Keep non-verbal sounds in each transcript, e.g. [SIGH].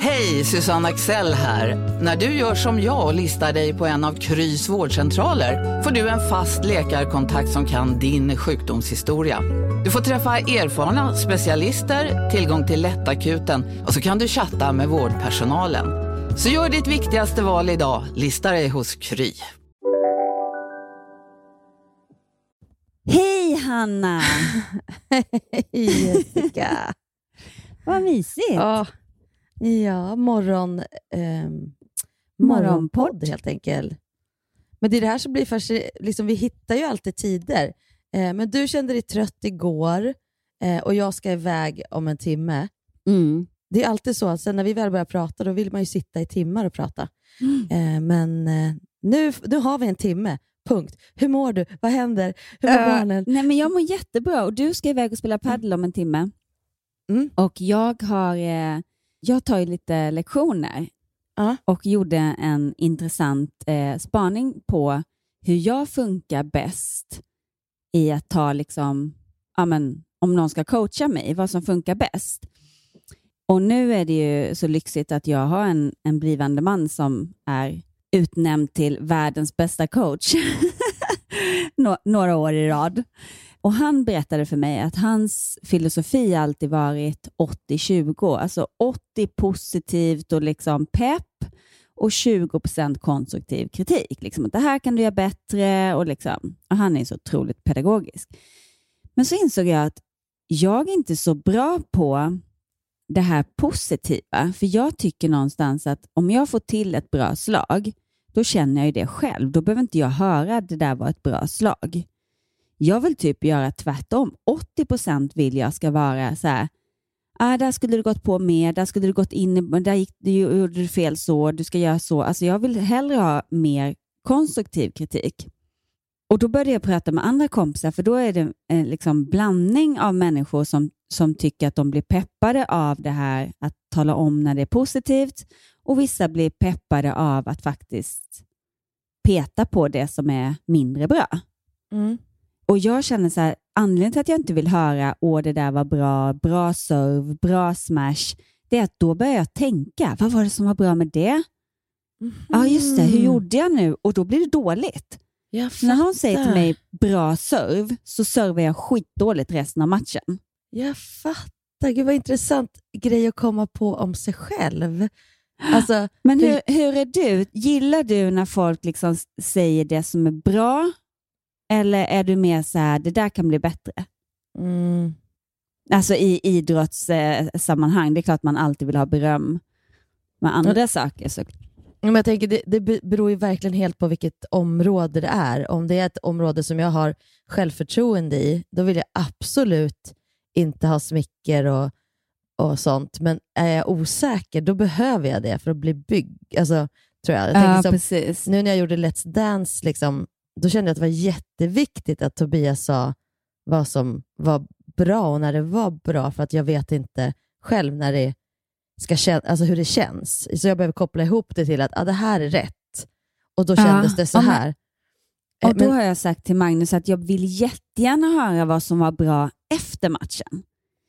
Hej, Susanne Axel här. När du gör som jag och listar dig på en av Krys vårdcentraler får du en fast läkarkontakt som kan din sjukdomshistoria. Du får träffa erfarna specialister, tillgång till lättakuten och så kan du chatta med vårdpersonalen. Så gör ditt viktigaste val idag, lista dig hos Kry. Hej Hanna! [LAUGHS] Hej Jessica! Vad mysigt. Ja, ja morgon, eh, morgonpodd helt enkelt. Men det är det här som blir fascinerande. Liksom, vi hittar ju alltid tider. Eh, men du kände dig trött igår eh, och jag ska iväg om en timme. Mm. Det är alltid så att sen när vi väl börjar prata, då vill man ju sitta i timmar och prata. Mm. Eh, men eh, nu, nu har vi en timme. Punkt. Hur mår du? Vad händer? Hur mår uh, barnen? Nej, men jag mår jättebra och du ska iväg och spela padel om en timme. Mm. Och jag, har, eh, jag tar ju lite lektioner uh. och gjorde en intressant eh, spaning på hur jag funkar bäst i att ta, liksom, ja, men, om någon ska coacha mig, vad som funkar bäst. Och nu är det ju så lyxigt att jag har en, en blivande man som är utnämnd till världens bästa coach [LAUGHS] några år i rad. Och Han berättade för mig att hans filosofi alltid varit 80-20, alltså 80 positivt och liksom pepp och 20% konstruktiv kritik. Liksom att det här kan du göra bättre och, liksom, och han är så otroligt pedagogisk. Men så insåg jag att jag är inte så bra på det här positiva. För jag tycker någonstans att om jag får till ett bra slag, då känner jag ju det själv. Då behöver inte jag höra att det där var ett bra slag. Jag vill typ göra tvärtom. 80 procent vill jag ska vara så här, ah, där skulle du gått på mer, där skulle du gått in, där gick du, gjorde du fel så, du ska göra så. Alltså jag vill hellre ha mer konstruktiv kritik. Och Då började jag prata med andra kompisar, för då är det en liksom blandning av människor som, som tycker att de blir peppade av det här att tala om när det är positivt och vissa blir peppade av att faktiskt peta på det som är mindre bra. Mm. Och jag känner så här, anledningen till att jag inte vill höra åh det där var bra, bra serve, bra smash, det är att då börjar jag tänka, vad var det som var bra med det? Mm. Ja, just det, hur gjorde jag nu? Och då blir det dåligt. När någon säger till mig bra serve, så servar jag skitdåligt resten av matchen. Jag fattar. Gud vad intressant grej att komma på om sig själv. Alltså, Men hur, hur är du? Gillar du när folk liksom säger det som är bra eller är du mer så här, det där kan bli bättre? Mm. Alltså i idrottssammanhang, det är klart man alltid vill ha beröm med andra mm. saker. Så. Men jag tänker, det, det beror ju verkligen helt på vilket område det är. Om det är ett område som jag har självförtroende i, då vill jag absolut inte ha smicker och, och sånt. Men är jag osäker, då behöver jag det för att bli byggd. Alltså, tror jag. jag ja, som, precis. Nu när jag gjorde Let's Dance, liksom, då kände jag att det var jätteviktigt att Tobias sa vad som var bra och när det var bra, för att jag vet inte själv när det ska kän alltså hur det känns. Så jag behöver koppla ihop det till att ah, det här är rätt. Och då kändes det så här. Och då har jag sagt till Magnus att jag vill jättegärna höra vad som var bra efter matchen.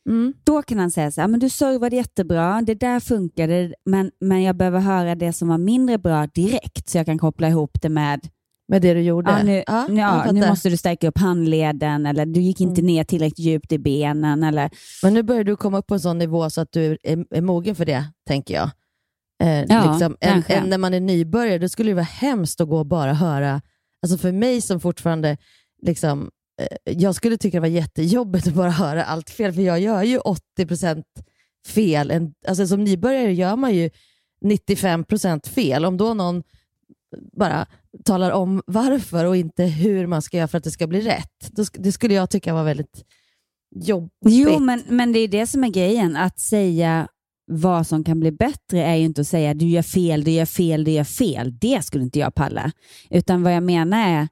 Mm. Då kan han säga så här, men du servade jättebra, det där funkade, men, men jag behöver höra det som var mindre bra direkt så jag kan koppla ihop det med med det du gjorde? Ja, nu, ja, ja, nu måste du stärka upp handleden eller du gick inte mm. ner tillräckligt djupt i benen. Eller... Men nu börjar du komma upp på en sån nivå så att du är, är mogen för det, tänker jag. Eh, ja, liksom, en, en, när man är nybörjare, då skulle det vara hemskt att gå och bara höra, alltså för mig som fortfarande, liksom, eh, jag skulle tycka det var jättejobbigt att bara höra allt fel, för jag gör ju 80% fel. En, alltså som nybörjare gör man ju 95% fel. Om då någon bara talar om varför och inte hur man ska göra för att det ska bli rätt. Det skulle jag tycka var väldigt jobbigt. Jo, men, men det är det som är grejen. Att säga vad som kan bli bättre är ju inte att säga du gör fel, du gör fel, du gör fel. Det skulle inte jag palla. Utan vad jag menar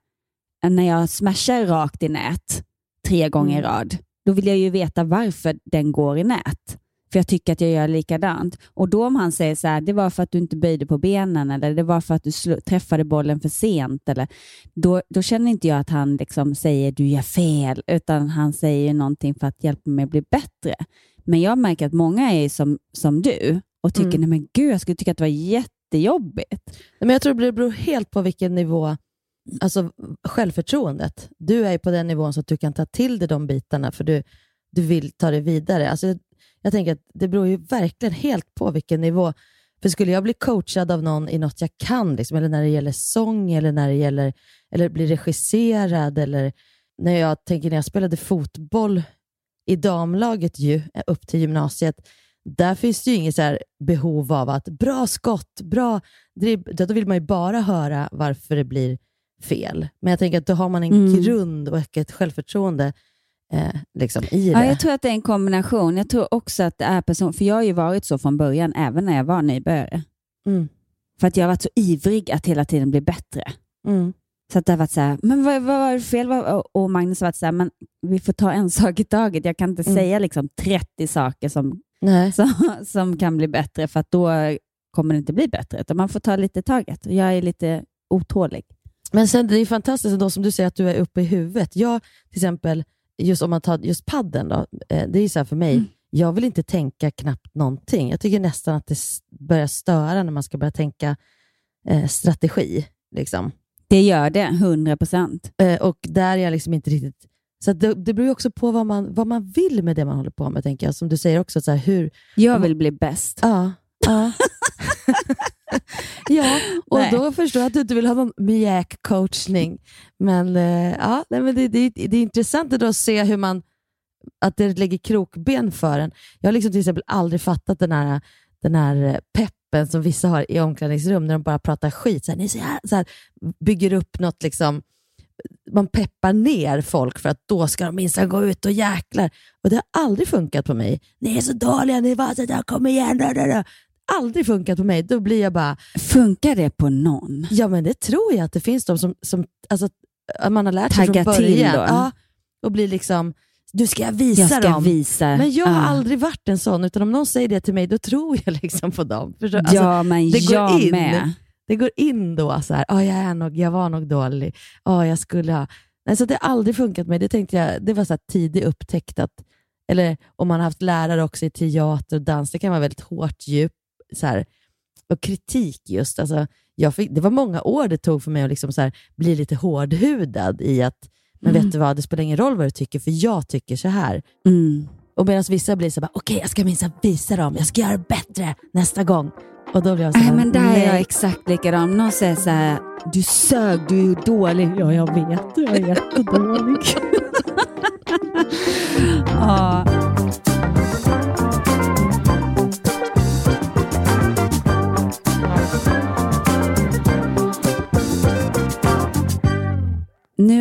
är när jag smashar rakt i nät tre gånger i mm. rad, då vill jag ju veta varför den går i nät. För jag tycker att jag gör likadant. Och då om han säger så här, det var för att du inte böjde på benen eller det var för att du träffade bollen för sent. Eller, då, då känner inte jag att han liksom säger du gör fel, utan han säger någonting för att hjälpa mig att bli bättre. Men jag märker att många är som, som du och tycker, Mm. nej men gud, jag skulle tycka att det var jättejobbigt. Men jag tror det beror helt på vilken nivå, alltså självförtroendet. Du är på den nivån så att du kan ta till dig de bitarna för du, du vill ta det vidare. Alltså, jag, tänker att det beror ju verkligen helt på vilken nivå. För skulle jag bli coachad av någon i något jag kan, liksom, eller när det gäller sång eller när det gäller eller bli regisserad eller när jag tänker när jag spelade fotboll i damlaget ju, eh, upp till gymnasiet, där finns det ju inget så behov av att bra skott, bra dribb, då vill man ju bara höra varför det blir fel. Men jag tänker att då har man en Mm. grund och ett självförtroende eh, liksom, i Ja, det. jag tror att det är en kombination. Jag tror också att det är person, för jag har ju varit så från början, även när jag var nybörjare. Mm. För att jag har varit så ivrig att hela tiden bli bättre. Mm. Så att det har varit så här, men vad, vad var det fel? Och- Magnus har varit så här, men vi får ta en [LAUGHS] sak i taget. Jag kan inte Mm. säga liksom 30 saker som, [LAUGHS] som, som kan bli bättre, för då kommer det inte bli bättre. Utan man får ta lite i taget. Jag är lite otålig. Men sen det är fantastiskt ändå som du säger att du är uppe i huvudet. Jag till exempel, just om man tar just padden då, eh, det är så här för mig, Mm. jag vill inte tänka knappt någonting. Jag tycker nästan att det börjar störa när man ska börja tänka eh, strategi. Liksom. Det gör det, 100 procent. Eh, och där är jag liksom inte riktigt... Så det, det beror ju också på vad man, vad man vill med det man håller på med, tänker jag. Som du säger också, så här, hur... Jag vill bli bäst. Ja. Ja. [LAUGHS] [LAUGHS] ja, och Nej. då förstår jag att du inte vill ha någon mjäk-coachning. Men, eh, ja, nej, men det, det, det är intressant att se hur man, att det lägger krokben för en. Jag har liksom till exempel aldrig fattat den här, den här peppen som vissa har i omklädningsrum när de bara pratar skit. Så här, ni ser här, så här, bygger upp något, liksom, man peppar ner folk för att då ska de minsann gå ut och jäklar. Och det har aldrig funkat på mig. Ni är så dåliga, ni var så där, kom igen. Da, da, da. Aldrig funkat på mig. Då blir jag bara, Funkar det på någon? ja men det tror jag att det finns de som, som alltså, man har lärt sig Tagga från till början. då. Ja, och blir liksom, du ska visa Jag ska dem. visa. Men jag har Ja. aldrig varit en sån, utan om någon säger det till mig, då tror jag [LAUGHS] liksom på dem. Förstår? Alltså, ja, men det går jag in. med. Det går in då, så här, oh, jag, är nog, jag var nog dålig, oh, jag skulle ha... Nej, så det har aldrig funkat mig. Det tänkte jag, det var så här tidig upptäckt, att, eller om man har haft lärare också i teater och dans, det kan vara väldigt hårt djup, så här, och kritik just. Alltså, jag fick, det var många år det tog för mig att liksom så här, bli lite hårdhudad i att, men Mm. vet du vad, det spelar ingen roll vad du tycker, för jag tycker så här. Mm. Och medan vissa blir så här, okej jag ska minsann visa dem, jag ska göra bättre nästa gång. Och då blir jag så här, Nej, men där är jag nej. exakt likadan. Någon säger så här, du sög, du är dålig. Ja, jag vet, jag är jättedålig. [LAUGHS] ja.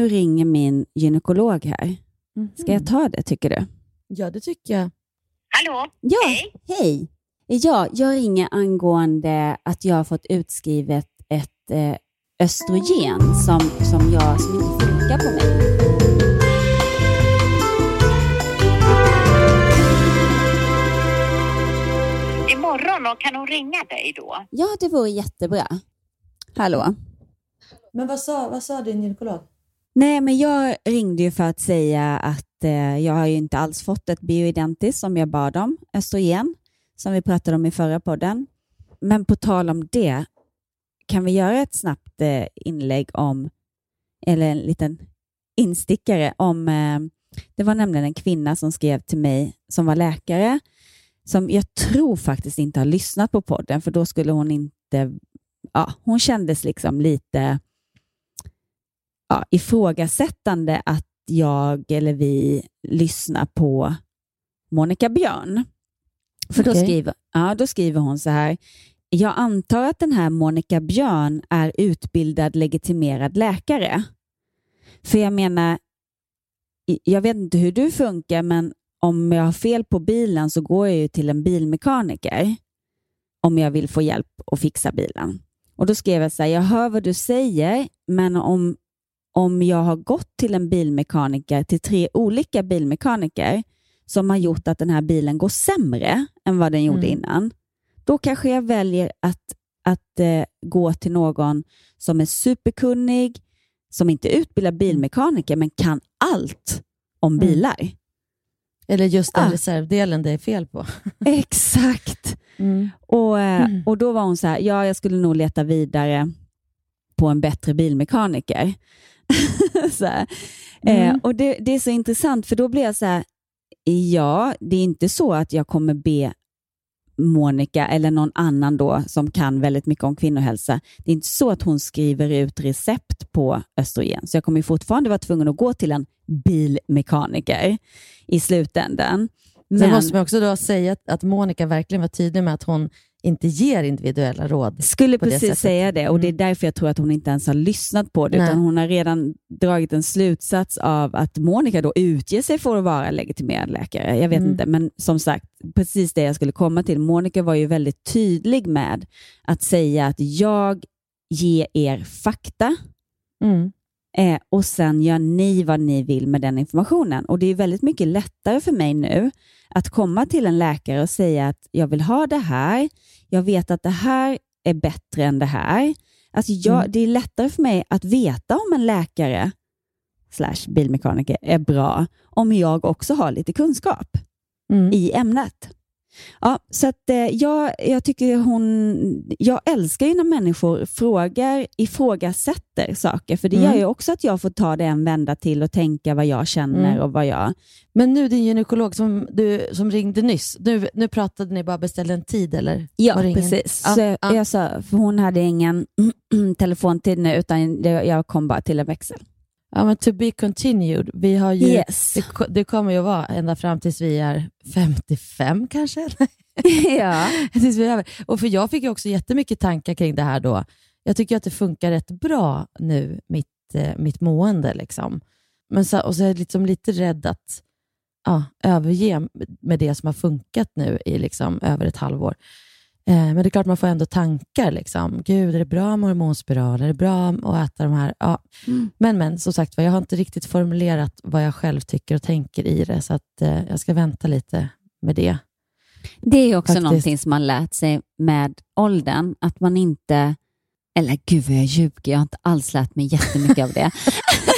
Nu ringer min gynekolog här. Ska jag ta det, tycker du? Ja, det tycker jag. Hallå? Ja, Hej. hej. Ja, jag ringer angående att jag har fått utskrivet ett eh, östrogen som, som, jag, som inte funkar på mig. Imorgon, och kan hon ringa dig då? Ja, det vore jättebra. Hallå? Men vad sa, vad sa din gynekolog? Nej, men jag ringde ju för att säga att eh, jag har ju inte alls fått ett bioidentiskt som jag bad om, östrogen, som vi pratade om i förra podden. Men på tal om det, kan vi göra ett snabbt eh, inlägg om, eller en liten instickare om, eh, det var nämligen en kvinna som skrev till mig som var läkare, som jag tror faktiskt inte har lyssnat på podden, för då skulle hon inte, ja, hon kändes liksom lite ja, ifrågasättande att jag eller vi lyssnar på Monica Björn. För då, Okej. skriver, ja, då skriver hon så här. Jag antar att den här Monica Björn är utbildad legitimerad läkare. För jag menar, jag vet inte hur du funkar, men om jag har fel på bilen så går jag ju till en bilmekaniker om jag vill få hjälp att fixa bilen. Och Då skrev jag så här, jag hör vad du säger, men om om jag har gått till en bilmekaniker, till tre olika bilmekaniker som har gjort att den här bilen går sämre än vad den gjorde Mm. innan, då kanske jag väljer att, att eh, gå till någon som är superkunnig, som inte är utbildad bilmekaniker, men kan allt om Mm. bilar. Eller just den Ah. reservdelen det är fel på. [LAUGHS] [LAUGHS] Exakt. Och, eh, Mm. och då var hon så här, ja, jag skulle nog leta vidare på en bättre bilmekaniker. [LAUGHS] så här. Mm. eh, och det, det är så intressant, för då blir jag så här, ja, det är inte så att jag kommer be Monica eller någon annan då som kan väldigt mycket om kvinnohälsa. Det är inte så att hon skriver ut recept på östrogen, så jag kommer fortfarande vara tvungen att gå till en bilmekaniker i slutändan. Sen måste man också då säga att, att Monica verkligen var tydlig med att hon inte ger individuella råd. skulle det precis sättet. säga det och det är Mm. därför jag tror att hon inte ens har lyssnat på det, Nej. utan hon har redan dragit en slutsats av att Monica då utger sig för att vara legitimerad läkare. Jag vet Mm. inte, men som sagt, precis det jag skulle komma till. Monica var ju väldigt tydlig med att säga att jag ger er fakta Mm. Eh, och sen gör ni vad ni vill med den informationen. Och Det är väldigt mycket lättare för mig nu att komma till en läkare och säga att jag vill ha det här. Jag vet att det här är bättre än det här. Alltså jag, Mm. Det är lättare för mig att veta om en läkare slash bilmekaniker är bra om jag också har lite kunskap Mm. i ämnet. Ja, så att, eh, jag, jag tycker hon... Jag älskar ju när människor frågar, ifrågasätter saker, för det Mm. gör ju också att jag får ta det en vända till och tänka vad jag känner Mm. och vad jag... Men nu din gynekolog som, du, som ringde nyss, nu, nu pratade ni bara beställde en tid eller? Ja, precis. Ja, så jag, ja. jag sa, för hon hade ingen [CLEARS THROAT] telefontid nu, utan jag kom bara till en växel. Ja, men to be continued. Vi har ju, Yes. det, det kommer ju vara ända fram tills vi är 55 kanske? [LAUGHS] ja. tills vi är. Och för jag fick ju också jättemycket tankar kring det här då. Jag tycker att det funkar rätt bra nu, mitt, eh, mitt mående. Liksom. Men så, och så är jag liksom lite rädd att ja, överge med det som har funkat nu i liksom över ett halvår. Eh, men det är klart man får ändå tankar. Liksom. Gud, är det bra med hormonspiral? Är det bra att äta de här? Ja. Mm. Men, men som sagt jag har inte riktigt formulerat vad jag själv tycker och tänker i det, så att, eh, jag ska vänta lite med det. Det är också Faktiskt. någonting som man lärt sig med åldern, att man inte... Eller gud vad jag ljuger, jag har inte alls lärt mig jättemycket av det. [LAUGHS]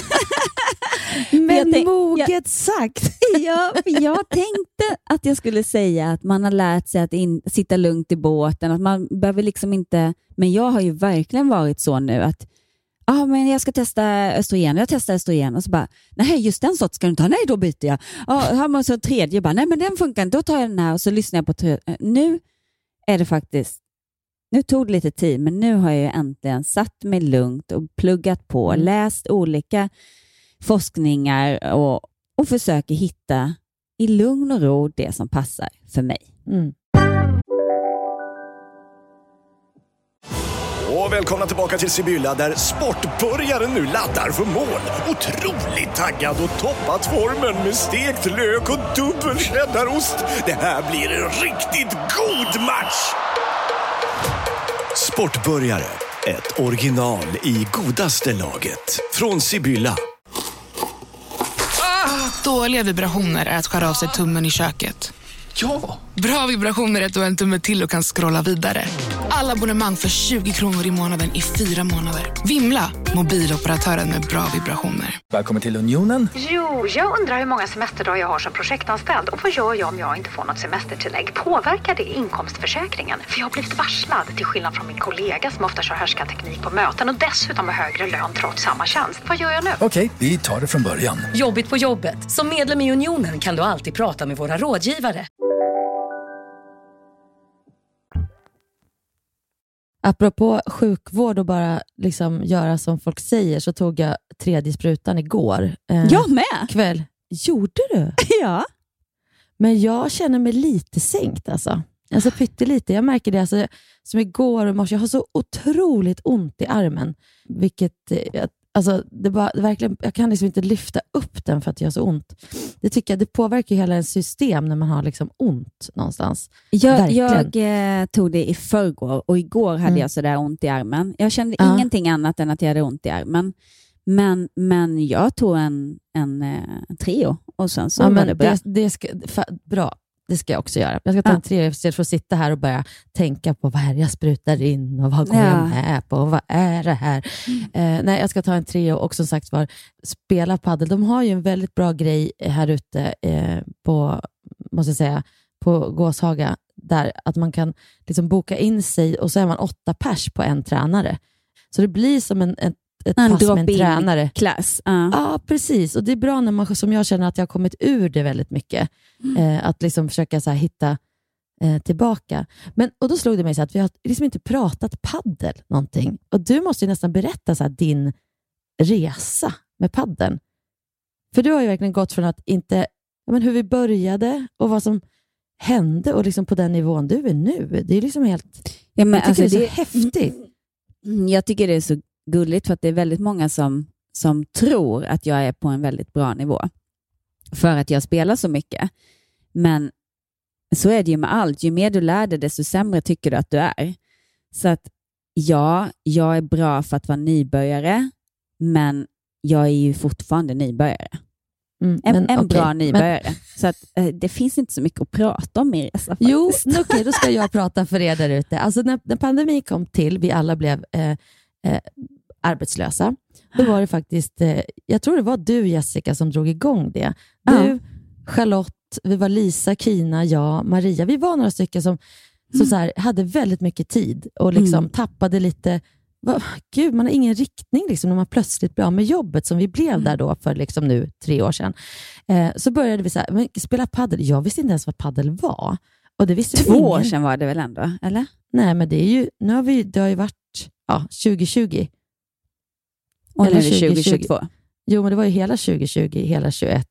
Men jag tänk- moget sagt! [LAUGHS] Ja, jag tänkte att jag skulle säga att man har lärt sig att in, sitta lugnt i båten, att man behöver liksom inte... Men jag har ju verkligen varit så nu att ah, men jag ska testa östrogen, jag testar östrogen och så bara, nej just den sorts ska du inte ha, nej då byter jag. Ah, har man så en tredje, bara, nej men den funkar inte, då tar jag den här och så lyssnar jag på tre. Nu är det faktiskt, nu tog det lite tid, men nu har jag ju äntligen satt mig lugnt och pluggat på, Mm. läst olika forskningar och, och försöker hitta i lugn och ro det som passar för mig. Mm. Och välkomna tillbaka till Sibylla där sportbörjaren nu laddar för mål. Otroligt taggad och toppat formen med stekt lök och dubbel cheddarost. Det här blir en riktigt god match! Sportbörjare, ett original i godaste laget. Från Sibylla. Dåliga vibrationer är att skära av sig tummen i köket. Ja! Bra vibrationer är att du har en tumme till och kan scrolla vidare. Alla abonnemang för 20 kronor i månaden i fyra månader. Vimla! Mobiloperatören med bra vibrationer. Välkommen till Unionen. Jo, jag undrar hur många semesterdagar jag har som projektanställd och vad gör jag om jag inte får något semestertillägg? Påverkar det inkomstförsäkringen? För jag har blivit varslad, till skillnad från min kollega som ofta kör härskarteknik på möten och dessutom har högre lön trots samma tjänst. Vad gör jag nu? Okej, vi tar det från början. Jobbigt på jobbet. Som medlem i Unionen kan du alltid prata med våra rådgivare. Apropå sjukvård och bara liksom göra som folk säger så tog jag tredje sprutan igår. Eh, Jag med! Kväll. Gjorde du? [LAUGHS] Ja. Men jag känner mig lite sänkt alltså. Alltså pyttelite. Jag märker det alltså, som igår och morse. Jag har så otroligt ont i armen. Vilket, eh, alltså, det bara, det verkligen, jag kan liksom inte lyfta upp den för att jag har så ont. Det tycker jag det påverkar hela ens system när man har liksom ont någonstans. Jag, jag eh, tog det i förrgår och igår hade Mm. jag sådär ont i armen. Jag kände Ja. ingenting annat än att jag hade ont i armen. Men, men jag tog en, en, eh, trio och sen så ja, var det bra. det, det ska, fa- bra, det ska jag också göra. Jag ska ta en istället för att sitta här och börja tänka på vad är det jag sprutar in och vad går Ja. jag med på och vad är det här? Eh, nej, jag ska ta en trio och som sagt var spela paddel. De har ju en väldigt bra grej här ute eh, på, måste jag säga, på Gåshaga, där att man kan liksom boka in sig och så är man åtta pers på en tränare. Så det blir som en, ett, ett En pass med en tränare. klass. Ja. Ja, precis. Och det är bra när man, som jag känner att jag har kommit ur det väldigt mycket. Eh, att liksom försöka så hitta eh, tillbaka. Men, och Då slog det mig så att vi har liksom inte pratat paddel någonting. Och Du måste ju nästan berätta så din resa med paddeln. För du har ju verkligen gått från att inte, men hur vi började och vad som hände och liksom på den nivån du är nu. Det är liksom helt... Ja, men jag tycker alltså det är det- så häftigt. Mm, Jag tycker det är så gulligt för att det är väldigt många som, som tror att jag är på en väldigt bra nivå för att jag spelar så mycket. Men så är det ju med allt. Ju mer du lär dig, desto sämre tycker du att du är. Så att ja, jag är bra för att vara nybörjare, men jag är ju fortfarande nybörjare. Mm, En, men en okej, bra men- nybörjare. Så att, eh, det finns inte så mycket att prata om i resa Jo, faktiskt. okej, då ska jag [LAUGHS] prata för er där ute. Alltså när, när pandemin kom till, vi alla blev eh, eh, arbetslösa, då var det faktiskt, eh, jag tror det var du Jessica som drog igång det. Du, Ja. Charlotte, vi var Lisa, Kina, jag, Maria. Vi var några stycken som, som så här, hade väldigt mycket tid och liksom Mm. tappade lite Va, Gud, man har ingen riktning liksom, när man plötsligt blir av med jobbet som vi blev där då för liksom nu tre år sedan. Eh, så började vi så här, men, spela paddel. Jag visste inte ens vad paddel var. Och det visste Två år sedan var det väl ändå, eller? Nej, men det är ju, nu har vi, det har ju varit ja, 2020. Och Eller det 2020. 2022. Jo, men det var ju hela 2020, hela 21.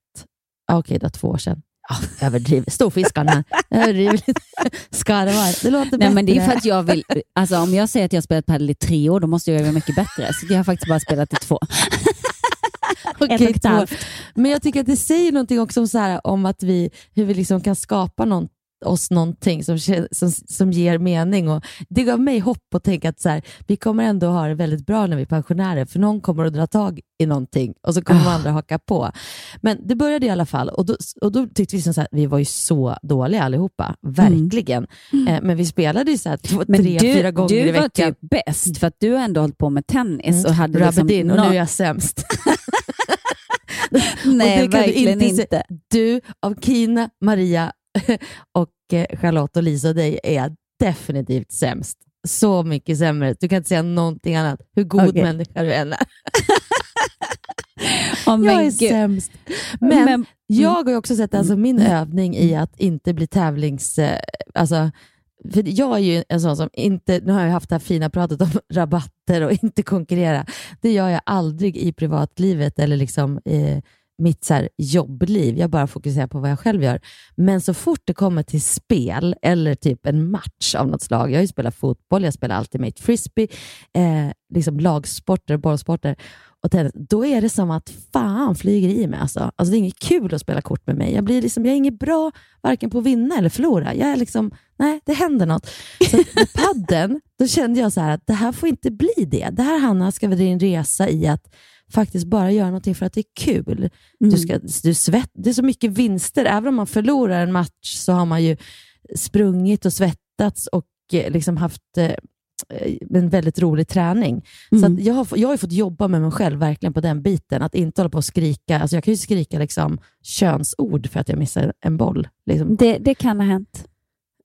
Ah, Okej, det var två år sedan. Ah, överdriver. Storfiskarna [LAUGHS] här. Överdriver. Skarvar. Det låter Nej, men det är bättre. för att jag vill, alltså om jag säger att jag har spelat padel i tre år, då måste jag göra mycket bättre. Så jag har faktiskt bara spelat i två. Okej, [LAUGHS] ett och ett två. halvt. Men jag tycker att det säger någonting också om, så här, om att vi, hur vi liksom kan skapa någon, oss någonting som, som, som ger mening. Och det gav mig hopp att tänka att så här, vi kommer ändå ha det väldigt bra när vi är pensionärer, för någon kommer att dra tag i någonting och så kommer Ah. andra haka på. Men det började i alla fall och då, och då tyckte vi så här, vi var ju så dåliga allihopa, verkligen. Eh, men vi spelade ju så här, två, Mm. Men tre, du, fyra gånger du i var veckan. typ bäst, för att du har ändå hållit på med tennis. Mm. Och hade liksom in, och nu är jag sämst. [LAUGHS] Nej, du verkligen inte. inte. Du, av Kina, Maria [LAUGHS] och eh, Charlotte och Lisa och dig är definitivt sämst. Så mycket sämre. Du kan inte säga någonting annat. Hur god Okej. människa du än är. [LAUGHS] Men jag är gud. sämst. Men, Men- jag har ju också sett alltså, min övning i att inte bli tävlings... eh, Alltså, för jag är ju en sån som inte, nu har jag haft det här fina pratet om [LAUGHS] rabatter och inte konkurrera. Det gör jag aldrig i privatlivet eller liksom i mitt så här, jobbliv. Jag bara fokuserar på vad jag själv gör. Men så fort det kommer till spel eller typ en match av något slag. Jag har ju spelat fotboll, jag spelar Ultimate Frisbee, eh, liksom lagsporter, bollsporter och tennis. Då är det som att fan flyger i mig. Alltså. Alltså, det är inget kul att spela kort med mig. Jag, blir liksom, jag är inget bra varken på att vinna eller förlora. Jag är liksom, nej, det händer något. Så med padden, då kände jag så här att det här får inte bli det. Det här Hanna ska vara din resa i att faktiskt bara göra någonting för att det är kul. Du ska, du svett, det är så mycket vinster. Även om man förlorar en match så har man ju sprungit och svettats och eh, liksom haft eh, en väldigt rolig träning. Så Mm. att jag, har, jag har fått jobba med mig själv verkligen på den biten. Att inte hålla på och skrika. Alltså jag kan ju skrika liksom könsord för att jag missar en boll. Liksom. Det, det kan ha hänt.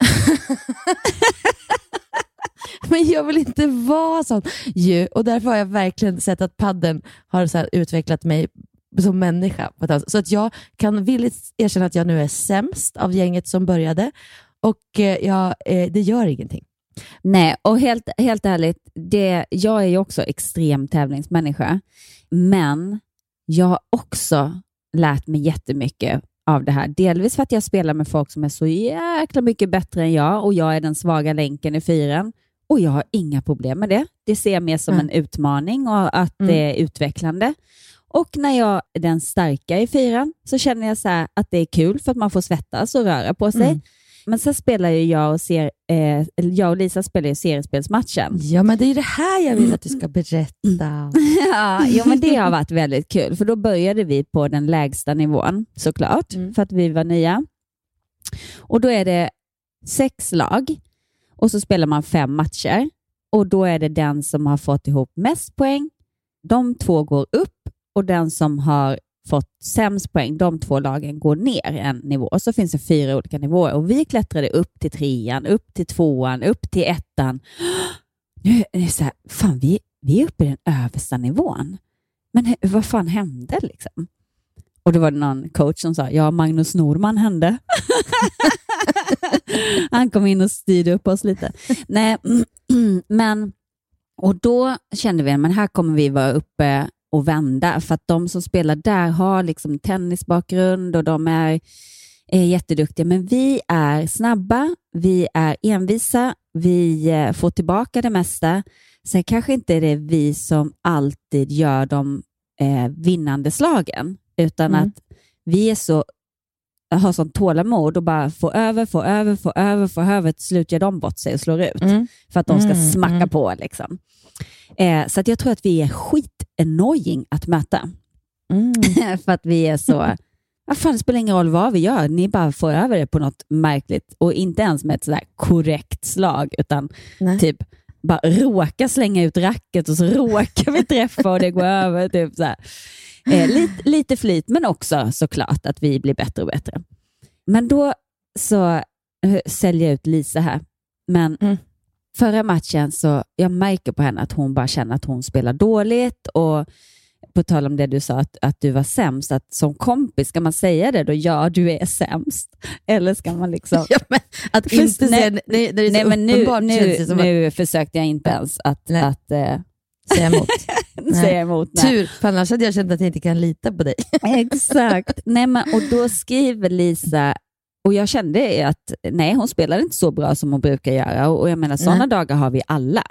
[LAUGHS] Men jag vill inte vara sån. Ju, och därför har jag verkligen sett att padden har så här utvecklat mig som människa. Så att jag kan villigt erkänna att jag nu är sämst av gänget som började. Och eh, jag, eh, det gör ingenting. Nej, och helt, helt ärligt, det, jag är ju också extrem tävlingsmänniska, men jag har också lärt mig jättemycket av det här. Delvis för att jag spelar med folk som är så jäkla mycket bättre än jag och jag är den svaga länken i fyren. Och jag har inga problem med det. Det ser jag mer som Mm. en utmaning och att Mm. det är utvecklande. Och när jag är den starka i fyran så känner jag så att det är kul för att man får svettas och röra på sig. Mm. Men sen spelar ju jag och, ser, eh, jag och Lisa spelar ju seriespelsmatchen. Ja, men det är det här jag vill att du ska berätta. [LAUGHS] ja, men det har varit väldigt kul, för då började vi på den lägsta nivån såklart, Mm. för att vi var nya. Och då är det sex lag och så spelar man fem matcher och då är det den som har fått ihop mest poäng. De två går upp och den som har fått sämst poäng, de två lagen går ner en nivå. Och så finns det fyra olika nivåer och vi klättrade upp till trean, upp till tvåan, upp till ettan. [GASPS] Nu är det så här, fan vi, vi är uppe i den översta nivån. Men vad fan hände liksom? Och då var det någon coach som sa, ja Magnus Norman hände. [LAUGHS] [LAUGHS] Han kom in och styrde upp oss lite. Nej, [CLEARS THROAT] men och då kände vi, men här kommer vi vara uppe och vända, för att de som spelar där har liksom tennisbakgrund och de är, är jätteduktiga, men vi är snabba, vi är envisa, vi eh, får tillbaka det mesta. Sen kanske inte är det vi som alltid gör de eh, vinnande slagen, utan Mm. att vi är så har sånt tålamod och bara få över, få över, få över, få över. Till slut gör de bort sig och slår ut Mm. för att de ska Mm, smacka mm. på. Liksom. Eh, så att jag tror att vi är skit-annoying att möta. Mm. [LAUGHS] för att vi är så... [LAUGHS] Vad fan, det spelar ingen roll vad vi gör, ni bara får över det på något märkligt och inte ens med ett sådär korrekt slag, utan Nej. typ bara råka slänga ut racket och så råkar vi träffa och det går [LAUGHS] över. Typ så. Eh, lite, lite flyt, men också såklart att vi blir bättre och bättre. Men då så eh, säljer jag ut Lisa här. Men Mm. förra matchen så jag märker på henne att hon bara känner att hon spelar dåligt och på tal om det du sa att, att du var sämst, att som kompis, ska man säga det då? Ja, du är sämst. [LAUGHS] Eller ska man liksom... [LAUGHS] Ja, men att inte nej, säga, nej, det är Nej, men nu, nu, nu försökte jag inte ens att, Nej. att eh, att [LAUGHS] säga emot. säga emot. Nej. Tur, för annars hade jag känt att jag inte kan lita på dig. Exakt. Nej, men, och då skriver Lisa, och jag kände att nej, hon spelar inte så bra som hon brukar göra. Och, jag menar, sådana dagar har vi alla.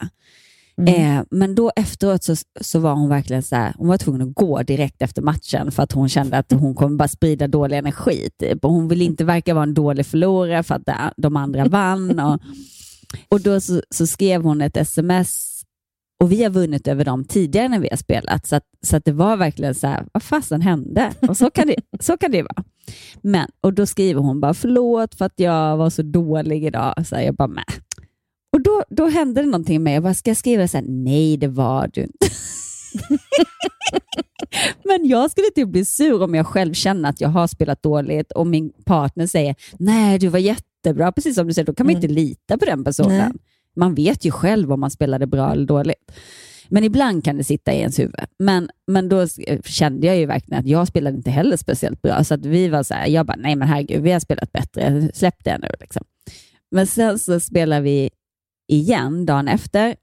Mm. Eh, men då efteråt så, så var hon verkligen så här, hon var tvungen att gå direkt efter matchen för att hon kände att hon kommer bara sprida dålig energi. Typ. Och hon vill inte verka vara en dålig förlorare för att de- andra vann. Och, och då så, så skrev hon ett sms och vi har vunnit över dem tidigare när vi har spelat. Så att, så att det var verkligen så här, vad fasen hände? Och så kan det, så kan det vara. Men, och då skriver hon bara, förlåt för att jag var så dålig idag. Så här, jag bara, Mäh. Och då, då hände det någonting med mig. Jag bara, ska jag skriva så här, nej det var du inte. [LAUGHS] Men jag skulle typ bli sur om jag själv känner att jag har spelat dåligt och min partner säger, nej du var jättebra, precis som du säger, då kan man Mm. inte lita på den personen. Nej. Man vet ju själv om man spelade bra eller dåligt. Men ibland kan det sitta i ens huvud. Men, men då s- kände jag ju verkligen att jag spelade inte heller speciellt bra. Så att vi var så här, jag bara, nej men herregud, vi har spelat bättre, släpp det nu. Liksom. Men sen så spelar vi igen dagen efter.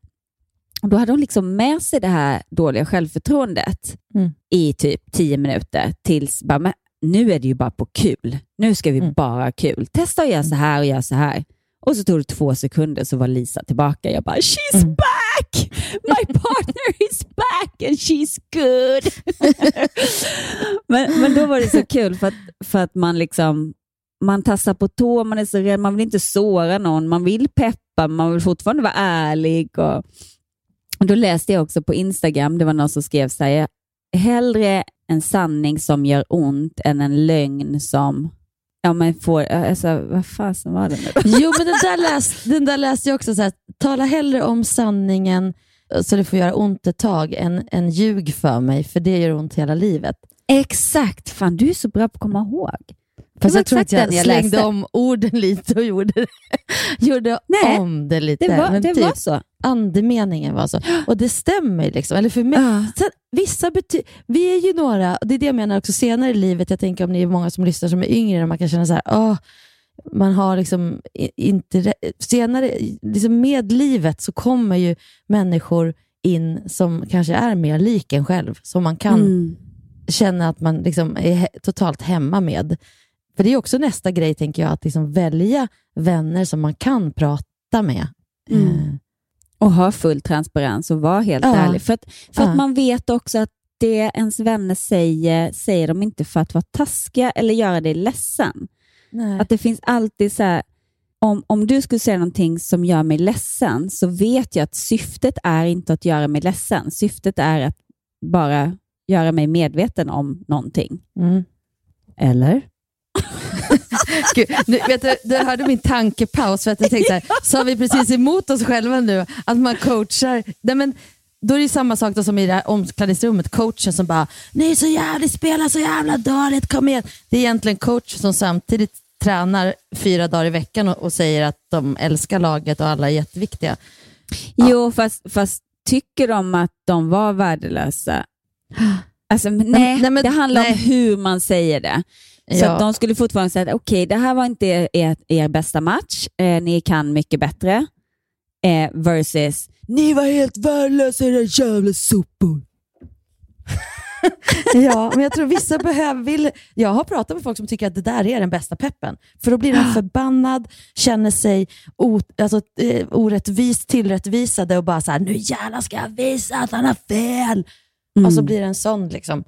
Och Då hade hon liksom med sig det här dåliga självförtroendet Mm. i typ tio minuter tills bara, men nu är det ju bara på kul. Nu ska vi Mm. bara ha kul. Testa att göra så här och göra så här. Och så tog det två sekunder så var Lisa tillbaka. Jag bara, she's Mm. back! My partner is back and she's good. [LAUGHS] [LAUGHS] men, men då var det så kul för att, för att man liksom man tassar på tå, man är så rädd, man vill inte såra någon, man vill peppa, man vill fortfarande vara ärlig. Och, och Då läste jag också på Instagram, det var någon som skrev så här, hellre en sanning som gör ont än en lögn som Ja, men får, alltså, vad fasen var det nu? Jo, men den där, läs, den där läste jag också. Så här, tala hellre om sanningen så det får göra ont ett tag än, än ljug för mig, för det gör ont hela livet. Exakt, fan du är så bra på att komma ihåg. Fast jag tror att jag, jag slängde läste. om orden [LAUGHS] lite och gjorde, gjorde Nej, om det lite. Det var, Men det typ, var så. Andemeningen var så. Och det stämmer. Liksom. Eller för mig, Ja. Sen, vissa bety- vi är ju några, och det är det jag menar också senare i livet, jag tänker om ni är många som lyssnar som är yngre, och man kan känna så här, "Åh, man har liksom inte, re- senare, liksom med livet så kommer ju människor in som kanske är mer lik en själv, som man kan Mm. känna att man liksom är he- totalt hemma med. För det är också nästa grej, tänker jag, att liksom välja vänner som man kan prata med. Mm. Eh, Och ha full transparens och vara helt Ja. ärlig. För, att, för Ja. att man vet också att det ens vänner säger, säger de inte för att vara taskiga eller göra dig ledsen. nej. Att det finns alltid så här, om, om du skulle säga någonting som gör mig ledsen så vet jag att syftet är inte att göra mig ledsen. Syftet är att bara göra mig medveten om någonting. Mm. Eller? [LAUGHS] Gud, nu, vet du, du hörde min tankepaus för att jag tänkte så här, sa vi precis emot oss själva nu att man coachar? Nej, men, då är det samma sak då som i det här omklädningsrummet, coachen som bara “ni är så jävla, spelar så jävla dåligt, kom igen”. Det är egentligen coach som samtidigt tränar fyra dagar i veckan och, och säger att de älskar laget och alla är jätteviktiga. Jo, fast, fast tycker de att de var värdelösa? [GASPS] Alltså, nej, nej, men- det handlar nej. om hur man säger det. Så Ja. de skulle fortfarande säga att okej, det här var inte er, er, er bästa match, eh, ni kan mycket bättre. Eh, versus, ni var helt värdelösa era jävla sopor. [LAUGHS] Ja, men jag tror vissa behöver... Vill, jag har pratat med folk som tycker att det där är den bästa peppen. För då blir de [GASPS] förbannad, känner sig o, alltså, eh, orättvist tillrättvisade och bara så här, nu jävlar ska jag visa att han har fel. Och så blir det en sån liksom.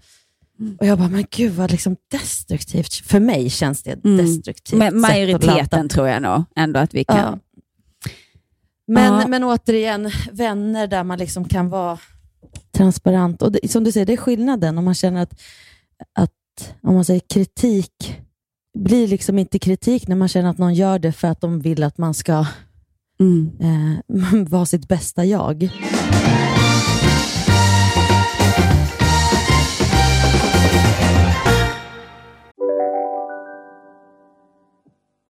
Och jag bara, men gud vad liksom destruktivt. För mig känns det Mm. destruktivt. Men majoriteten tror jag nog ändå att vi kan. Ja. Men, Ja. men återigen, vänner där man liksom kan vara transparent. Och det, som du säger, det är skillnaden om man känner att, att om man säger kritik blir liksom inte kritik när man känner att någon gör det för att de vill att man ska Mm. eh, [LAUGHS] vara sitt bästa jag.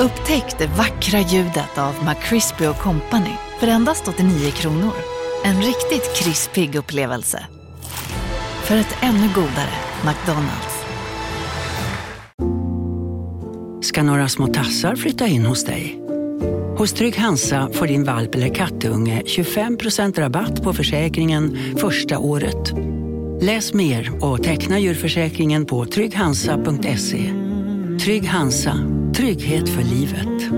Upptäck det vackra ljudet av McCrispy Company för endast 89 kronor. En riktigt krispig upplevelse. För ett ännu godare McDonalds. ska några små tassar flytta in hos dig. Hos Trygg Hansa får din valp eller kattunge 25% rabatt på försäkringen första året. Läs mer och teckna djurförsäkringen på trygghansa.se. Trygg Hansa, trygghet för livet.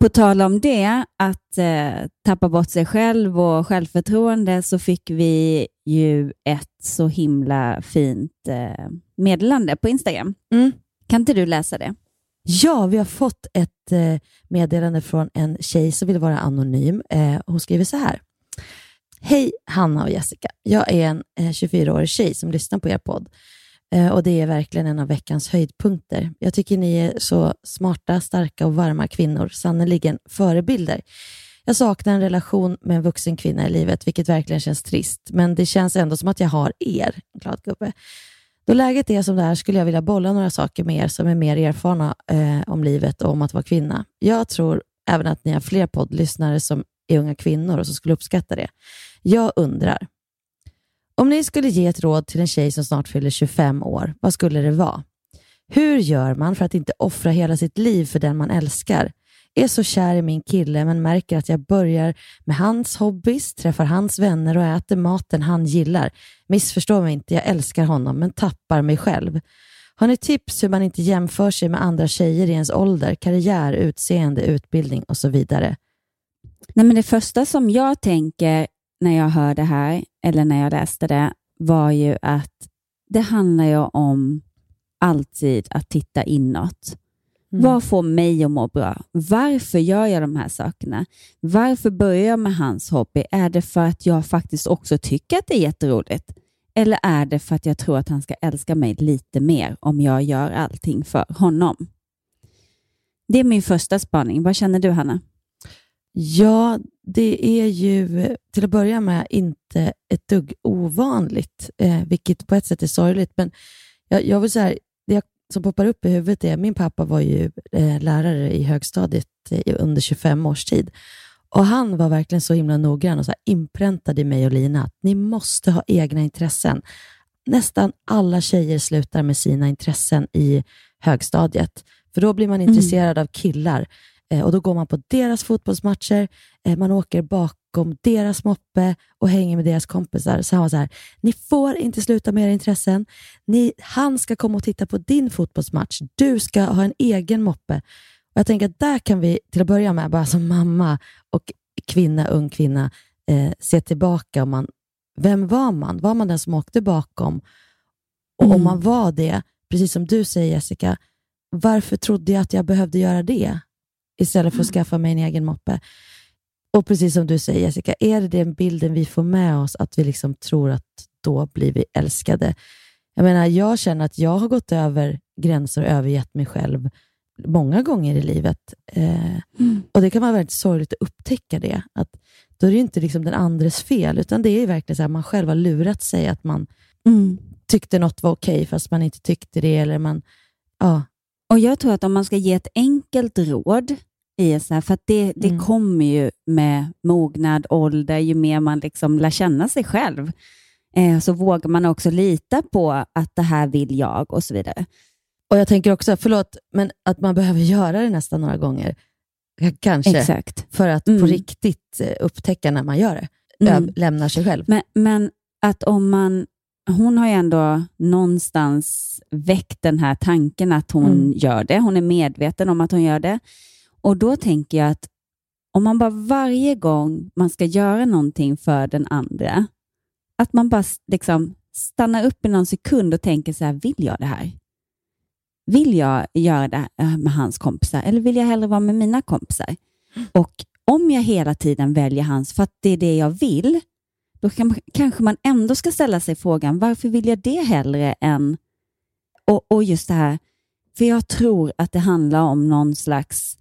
På tal om det, att eh, tappa bort sig själv och självförtroende, så fick vi ju ett så himla fint eh, meddelande på Instagram. Mm. Kan inte du läsa det? Ja, vi har fått ett eh, meddelande från en tjej som vill vara anonym. Eh, hon skriver så här. Hej Hanna och Jessica. Jag är en eh, 24-årig tjej som lyssnar på er podd eh, och det är verkligen en av veckans höjdpunkter. Jag tycker ni är så smarta, starka och varma kvinnor, sannerligen förebilder. Jag saknar en relation med en vuxen kvinna i livet, vilket verkligen känns trist, men det känns ändå som att jag har er, en glad gubbe. Då läget är som det är skulle jag vilja bolla några saker med er som är mer erfarna eh, om livet och om att vara kvinna. Jag tror även att ni har fler poddlyssnare som är unga kvinnor och som skulle uppskatta det. Jag undrar, om ni skulle ge ett råd till en tjej som snart fyller 25 år, vad skulle det vara? Hur gör man för att inte offra hela sitt liv för den man älskar? Är så kär i min kille men märker att jag börjar med hans hobbys, träffar hans vänner och äter maten han gillar. Missförstå mig inte, jag älskar honom men tappar mig själv. Har ni tips hur man inte jämför sig med andra tjejer i ens ålder, karriär, utseende, utbildning och så vidare? Nej, men det första som jag tänker när jag hör det här, eller när jag läste det, var ju att det handlar ju om alltid att titta inåt. Mm. Vad får mig att må bra? Varför gör jag de här sakerna? Varför börjar jag med hans hobby? Är det för att jag faktiskt också tycker att det är jätteroligt? Eller är det för att jag tror att han ska älska mig lite mer om jag gör allting för honom? Det är min första spaning. Vad känner du, Hanna? Ja, det är ju till att börja med inte ett dugg ovanligt, eh, vilket på ett sätt är sorgligt. Men jag, jag vill säga, det som poppar upp i huvudet är min pappa var ju eh, lärare i högstadiet eh, under 25 års tid. Och Han var verkligen så himla noggrann och så här inpräntade i mig och Lina att ni måste ha egna intressen. Nästan alla tjejer slutar med sina intressen i högstadiet, för då blir man intresserad av killar och då går man på deras fotbollsmatcher, eh, man åker bakom deras moppe och hänger med deras kompisar. Så han var så här, ni får inte sluta med era intressen. Ni, han ska komma och titta på din fotbollsmatch. Du ska ha en egen moppe. Och Jag tänker att där kan vi till att börja med, bara som mamma och kvinna, ung kvinna, eh, se tillbaka. Om man, vem var man? Var man den som åkte bakom? Och om man var det, precis som du säger Jessica, varför trodde jag att jag behövde göra det istället för att skaffa mig en egen moppe? Och precis som du säger Jessica, är det den bilden vi får med oss, att vi liksom tror att då blir vi älskade? Jag menar, jag känner att jag har gått över gränser och övergett mig själv många gånger i livet. Eh, Och Det kan vara väldigt sorgligt att upptäcka det. Att då är det inte liksom den andres fel, utan det är verkligen så att man själv har lurat sig att man tyckte något var okej, fast man inte tyckte det. Eller man, ja. Och Jag tror att om man ska ge ett enkelt råd, i så här, för att det, det Mm. kommer ju med mognad, ålder, ju mer man liksom lär känna sig själv, eh, så vågar man också lita på att det här vill jag och så vidare. Och jag tänker också, förlåt, men att man behöver göra det nästan några gånger. Kanske. Exakt. För att Mm. på riktigt eh, upptäcka när man gör det. Mm. Lämnar sig själv. Men, men att om man... Hon har ju ändå någonstans väckt den här tanken att hon Mm. gör det. Hon är medveten om att hon gör det. Och då tänker jag att om man bara varje gång man ska göra någonting för den andra, att man bara liksom stannar upp i någon sekund och tänker så här, vill jag det här? Vill jag göra det här med hans kompisar eller vill jag hellre vara med mina kompisar? Och om jag hela tiden väljer hans för att det är det jag vill, då kan, kanske man ändå ska ställa sig frågan, varför vill jag det hellre än... Och, och just det här, för jag tror att det handlar om någon slags...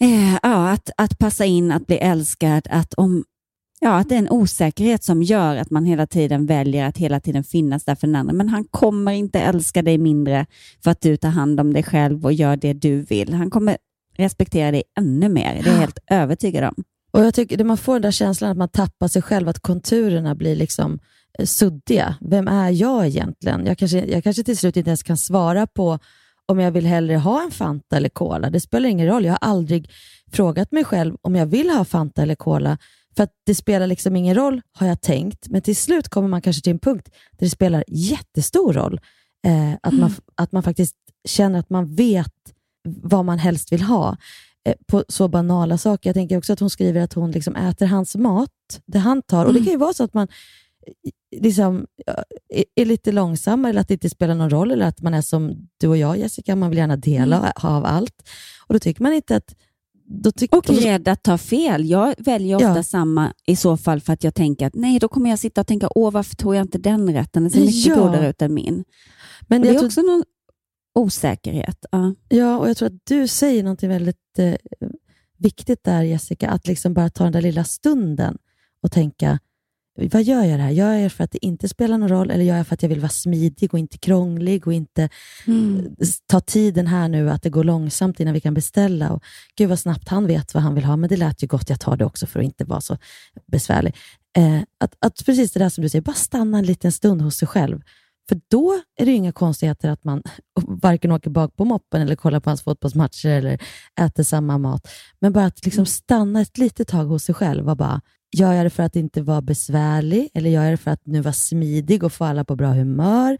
Eh, ja, att, att passa in, att bli älskad, att om... Ja, att det är en osäkerhet som gör att man hela tiden väljer att hela tiden finnas där för den andra. Men han kommer inte älska dig mindre för att du tar hand om dig själv och gör det du vill. Han kommer respektera dig ännu mer. Det är jag helt övertygad om. Och jag tycker, man får den där känslan att man tappar sig själv, att konturerna blir liksom eh, suddiga. Vem är jag egentligen? Jag kanske, jag kanske till slut inte ens kan svara på om jag vill hellre ha en Fanta eller Cola. Det spelar ingen roll. Jag har aldrig frågat mig själv om jag vill ha Fanta eller Cola. För att det spelar liksom ingen roll, har jag tänkt. Men till slut kommer man kanske till en punkt där det spelar jättestor roll. Eh, att, man, att man faktiskt känner att man vet vad man helst vill ha. Eh, på så banala saker. Jag tänker också att hon skriver att hon liksom äter hans mat, det han tar. Och Det kan ju vara så att man liksom, är- lite långsammare eller att det inte spelar någon roll. Eller att man är som du och jag Jessica, man vill gärna dela av allt. Och Då tycker man inte att... Och rädd att ta fel. Jag väljer ofta Ja. samma i så fall för att jag tänker att nej, då kommer jag sitta och tänka, åh varför tog jag inte den rätten? Den ser mycket Ja. godare ut än min. Men och det är tror- också någon osäkerhet. Ja. Ja, och jag tror att du säger något väldigt eh, viktigt där Jessica, att liksom bara ta den där lilla stunden och tänka, vad gör jag det här? Gör jag det för att det inte spelar någon roll eller gör jag för att jag vill vara smidig och inte krånglig och inte Mm. s- ta tiden här nu att det går långsamt innan vi kan beställa. Och, Gud vad snabbt han vet vad han vill ha, men det lät ju gott, jag tar det också för att inte vara så besvärlig. Eh, att, att precis det där som du säger, bara stanna en liten stund hos sig själv. För då är det inga konstigheter att man [LAUGHS] varken åker bak på moppen eller kollar på hans fotbollsmatcher eller äter samma mat. Men bara att liksom stanna ett litet tag hos sig själv och bara, gör jag det för att inte vara besvärlig eller gör jag det för att nu vara smidig och få alla på bra humör?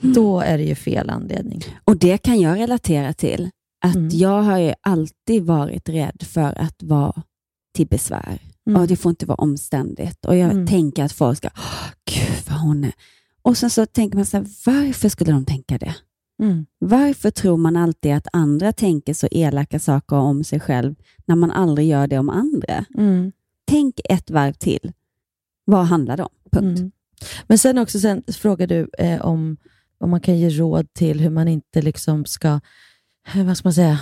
Då är det ju fel anledning. Och det kan jag relatera till. Att Mm. jag har ju alltid varit rädd för att vara till besvär. Mm. Och Det får inte vara omständigt. Och Jag Mm. tänker att folk ska, "Åh, gud vad hon är. Och sen så tänker man så här, varför skulle de tänka det? Mm. Varför tror man alltid att andra tänker så elaka saker om sig själv när man aldrig gör det om andra? Mm. Tänk ett varv till. Vad handlar det om? Punkt. Mm. Men sen också sen frågar du eh, om, om man kan ge råd till hur man inte liksom ska, eh, vad ska man säga,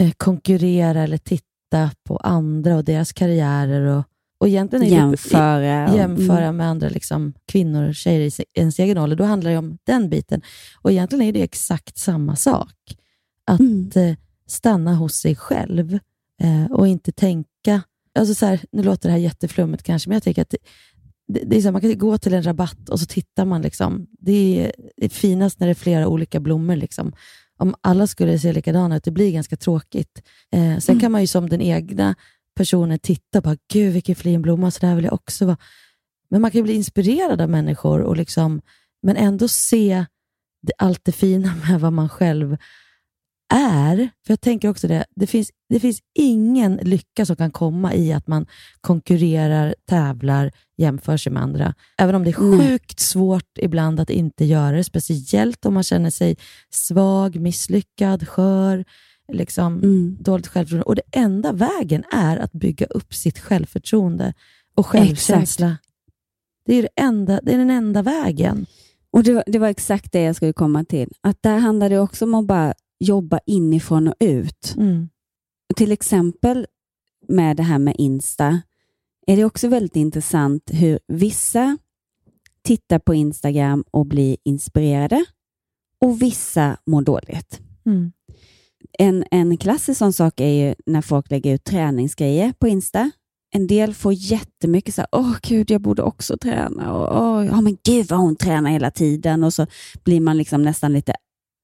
eh, konkurrera eller titta på andra och deras karriärer och, och egentligen är Jämföra. jämföra Mm. med andra liksom, kvinnor och tjejer i ens egen ålder. Då handlar det om den biten. Och egentligen är det exakt samma sak. Att Mm. eh, stanna hos sig själv eh, och inte tänka Alltså så här, nu låter det här jätteflummigt kanske, men jag tycker att det, det, det är så här, man kan gå till en rabatt och så tittar man. Liksom. Det, är, det är finast när det är flera olika blommor. Liksom. Om alla skulle se likadana ut, det blir ganska tråkigt. Eh, sen Mm. kan man ju som den egna personen titta och bara, gud vilken fin blomma, så där vill jag också vara. Men man kan ju bli inspirerad av människor, och liksom, men ändå se det, allt det fina med vad man själv är. För jag tänker också det, det finns, det finns ingen lycka som kan komma i att man konkurrerar, tävlar, jämför sig med andra. Även om det är sjukt svårt ibland att inte göra det, speciellt om man känner sig svag, misslyckad, skör, liksom, Mm. dåligt självförtroende. Och det enda vägen är att bygga upp sitt självförtroende och självkänsla. Det är, det, enda, det är den enda vägen. Och det, var- det var exakt det jag skulle komma till. Att där handlar det också om att bara jobba inifrån och ut. Mm. Till exempel med det här med Insta är det också väldigt intressant hur vissa tittar på Instagram och blir inspirerade och vissa mår dåligt. Mm. En, en klassisk sån sak är ju när folk lägger ut träningsgrejer på Insta. En del får jättemycket så här, åh gud, jag borde också träna. Och, åh, ja, men gud vad hon tränar hela tiden. Och så blir man liksom nästan lite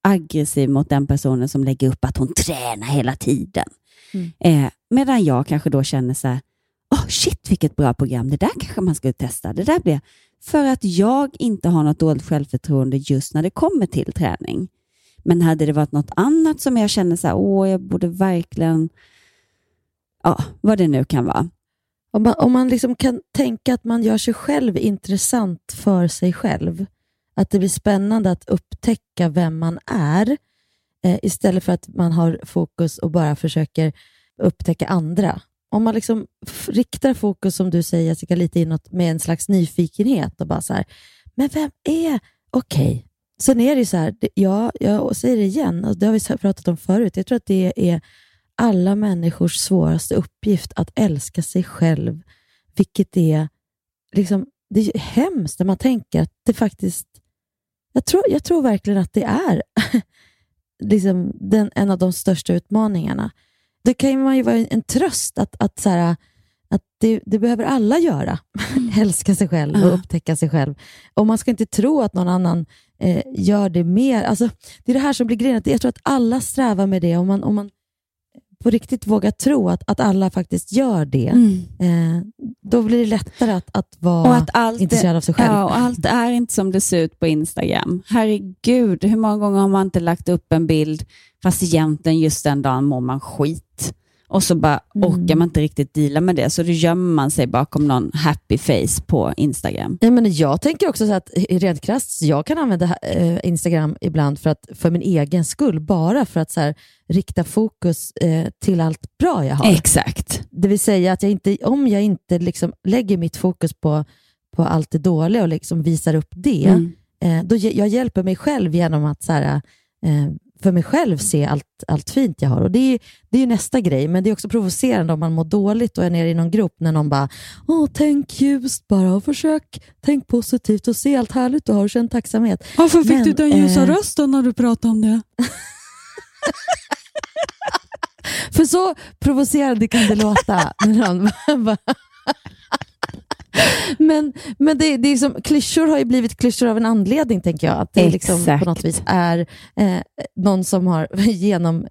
aggressiv mot den personen som lägger upp att hon tränar hela tiden. Mm. Eh, medan jag kanske då känner så här, åh shit vilket bra program, det där kanske man skulle testa. Det där blir för att jag inte har något dåligt självförtroende just när det kommer till träning. Men hade det varit något annat som jag känner så här, åh, jag borde verkligen, ja, vad det nu kan vara. Om man, om man liksom kan tänka att man gör sig själv intressant för sig själv, att det blir spännande att upptäcka vem man är, eh, istället för att man har fokus och bara försöker upptäcka andra. Om man liksom riktar fokus, som du säger Jessica, lite inåt med en slags nyfikenhet och bara så här, men vem är, okej. Sen är det ju så här, ja, jag säger det igen, och det har vi pratat om förut, jag tror att det är alla människors svåraste uppgift att älska sig själv, vilket är liksom, det är hemskt när man tänker att det faktiskt, jag tror, jag tror verkligen att det är [LAUGHS] liksom den, en av de största utmaningarna. Det kan ju vara en, en tröst att, att, så här, att det, det behöver alla göra. [LAUGHS] Älska sig själv och upptäcka sig själv. Och man ska inte tro att någon annan eh, gör det mer. Alltså, det är det här som blir grejen. Jag tror att alla strävar med det. Om man, om man på riktigt vågar tro att, att alla faktiskt gör det, eh, då blir det lättare att, att vara Mm. Intresserad av sig själv. Ja, och allt är inte som det ser ut på Instagram. Herregud, hur många gånger har man inte lagt upp en bild fast egentligen just den dagen mår man skit. Och så bara Mm. orkar man inte riktigt deala med det, så då gömmer man sig bakom någon happy face på Instagram. Ja, men jag tänker också så att rent krasst, jag kan använda eh, Instagram ibland för, att, för min egen skull, bara för att så här, rikta fokus eh, till allt bra jag har. Exakt. Det vill säga att jag inte, om jag inte liksom lägger mitt fokus på, på allt det dåliga och liksom visar upp det, Mm. eh, då jag hjälper mig själv genom att så här, eh, för mig själv se allt, allt fint jag har. Och Det är, det är ju nästa grej, men det är också provocerande om man mår dåligt och är nere i någon grupp när någon bara Åh, tänk ljust bara och försök tänk positivt och se allt härligt du har och känn tacksamhet. Varför fick du den ljusa rösten när du pratade om det? [LAUGHS] För så provocerande kan det låta. Men men det, det är som, klyschor har ju blivit klyschor av en anledning, tänker jag. Att det liksom på något vis är eh, någon som har [LAUGHS] genomlevt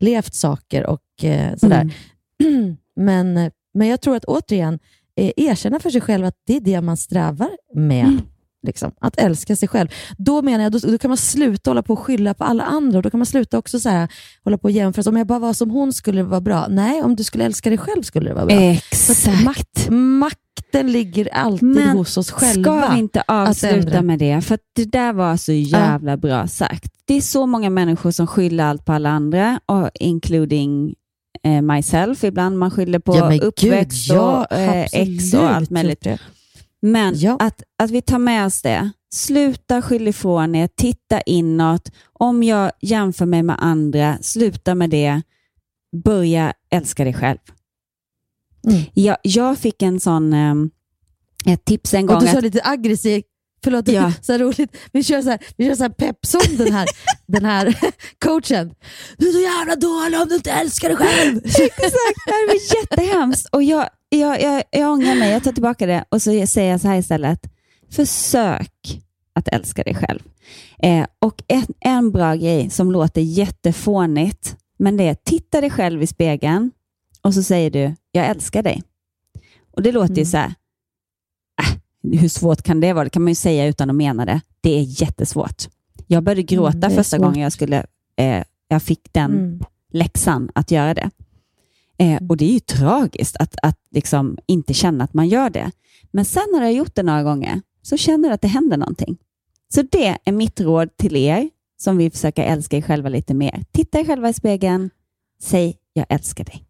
eh, saker och eh, sådär. [CLEARS THROAT] men, eh, men jag tror att återigen, eh, erkänna för sig själv att det är det man strävar med. Liksom, att älska sig själv. Då menar jag, då, då kan man sluta hålla på och skylla på alla andra. Och då kan man sluta också så här, hålla på och jämföra. Så Om jag bara var som hon skulle det vara bra. Nej, om du skulle älska dig själv skulle det vara bra. Exakt. Makt, makten ligger alltid Men hos oss själva. Ska vi inte avsluta med det? För att det där var så jävla bra sagt. Det är så många människor som skyller allt på alla andra, och including eh, myself. Ibland man skyller på Ja, uppväxt gud, ja, och eh, ex och allt möjligt. Men att, att vi tar med oss det. Sluta skylla ifrån er, titta inåt. Om jag jämför mig med andra, sluta med det. Börja älska dig själv. Mm. Jag, jag fick en sån, eh, ett tips en gång. Och du sa att- lite aggressivt, Förlåt, Ja. [LAUGHS] så roligt. Vi kör så här, vi kör så här peppsång den här, [LAUGHS] den här [LAUGHS] coachen. Du är så jävla dålig om du inte älskar dig själv. Exakt, det här var jättehemskt. Och jag, jag, jag, jag ångrar mig, jag tar tillbaka det och så säger jag så här istället. Försök att älska dig själv. Eh, och en, en bra grej som låter jättefånigt, men det är titta dig själv i spegeln och så säger du, jag älskar dig. Och det låter ju så här, äh, hur svårt kan det vara? Det kan man ju säga utan att mena det. Det är jättesvårt. Jag började gråta Mm, det är första svårt. gången jag, skulle, eh, jag fick den Mm. läxan att göra det. Eh, och det är ju tragiskt att, att liksom inte känna att man gör det. Men sen när jag har gjort det några gånger så känner jag att det händer någonting. Så det är mitt råd till er som vill försöka älska er själva lite mer. Titta er själva i spegeln. Säg, jag älskar dig.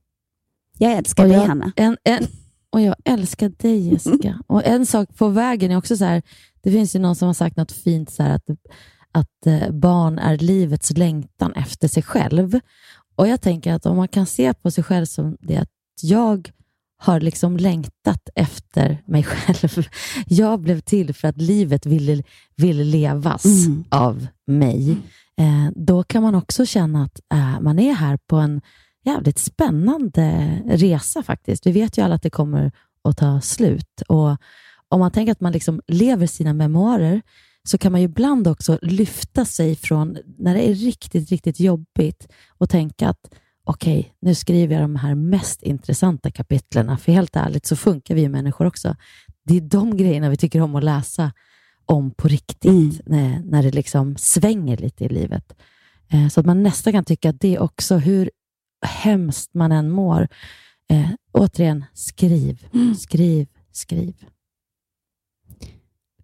Jag älskar Och dig, jag- Hanna. En, en, och jag älskar dig Jessica. [LAUGHS] Och en sak på vägen är också så här, det finns ju någon som har sagt något fint så att, att eh, barn är livets längtan efter sig själv. Och jag tänker att om man kan se på sig själv som det att jag har liksom längtat efter mig [LAUGHS] själv. Jag blev till för att livet ville, ville levas Mm. av mig. Eh, då kan man också känna att eh, man är här på en jävligt spännande resa faktiskt. Vi vet ju alla att det kommer att ta slut. Och Om man tänker att man liksom lever sina memoarer så kan man ju ibland också lyfta sig från, när det är riktigt, riktigt jobbigt och tänka att okej, nu skriver jag de här mest intressanta kapitlerna. För helt ärligt så funkar vi människor också. Det är de grejerna vi tycker om att läsa om på riktigt, när, när det liksom svänger lite i livet. Eh, så att man nästan kan tycka att det också, hur hemskt man än mår, eh, återigen, skriv, skriv, skriv.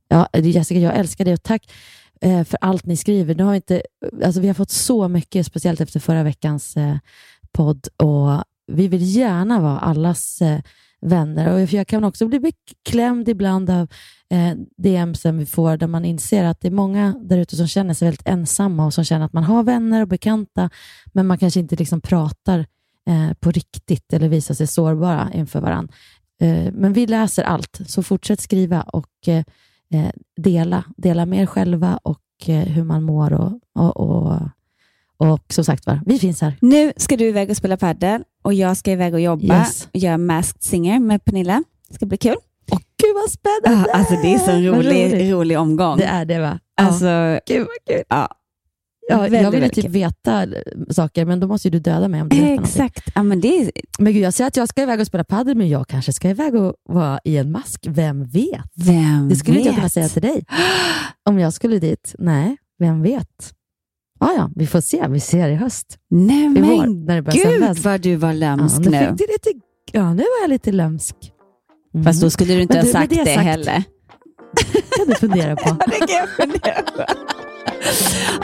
Ja, Jessica, jag älskar dig och tack eh, för allt ni skriver. Nu har vi, inte, alltså vi har fått så mycket, speciellt efter förra veckans eh, podd och vi vill gärna vara allas eh, vänner. Och jag kan också bli beklämd ibland av eh, DMsen vi får där man inser att det är många där ute som känner sig väldigt ensamma och som känner att man har vänner och bekanta, men man kanske inte liksom pratar eh, på riktigt eller visar sig sårbara inför varandra. Eh, men vi läser allt, så fortsätt skriva och eh, dela. Dela med er själva och hur man mår och, och, och, och som sagt var, vi finns här. Nu ska du iväg och spela padel och jag ska iväg och jobba Yes. och göra Masked Singer med Pernilla. Det ska bli kul. Gud vad spännande! Ja, alltså det är så en rolig, rolig omgång. Det är det va? Ja. Alltså, Gud vad kul. Ja, Ja, jag vill ju typ kul. veta saker, men då måste ju du döda mig om du vet. Exakt. Ja, men det är, Men gud, jag säger att jag ska iväg och spela padel, men jag kanske ska iväg och vara i en mask. Vem vet? vem Det skulle inte jag vet? kunna säga till dig. [GASPS] Om jag skulle dit. Nej, vem vet? Ja, ja, vi får se. Vi ser i höst. Nej I men vår, när det gud sändas. vad du var lömsk ja, nu. Fick du lite, ja, nu var jag lite lömsk. Mm. Fast då skulle du inte Men ha du, sagt det, det sagt- heller. kan du fundera på. [LAUGHS] det kan jag fundera på. [LAUGHS]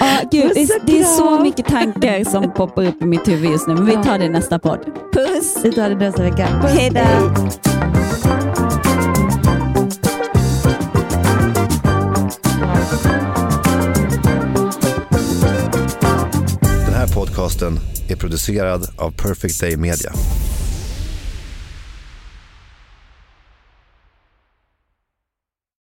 Ja, gud, det, är, det är så mycket tankar som poppar upp i mitt huvud just nu, men vi tar det i nästa podd. Puss! Vi tar det nästa vecka. Hej då! Den här podcasten är producerad av Perfect Day Media.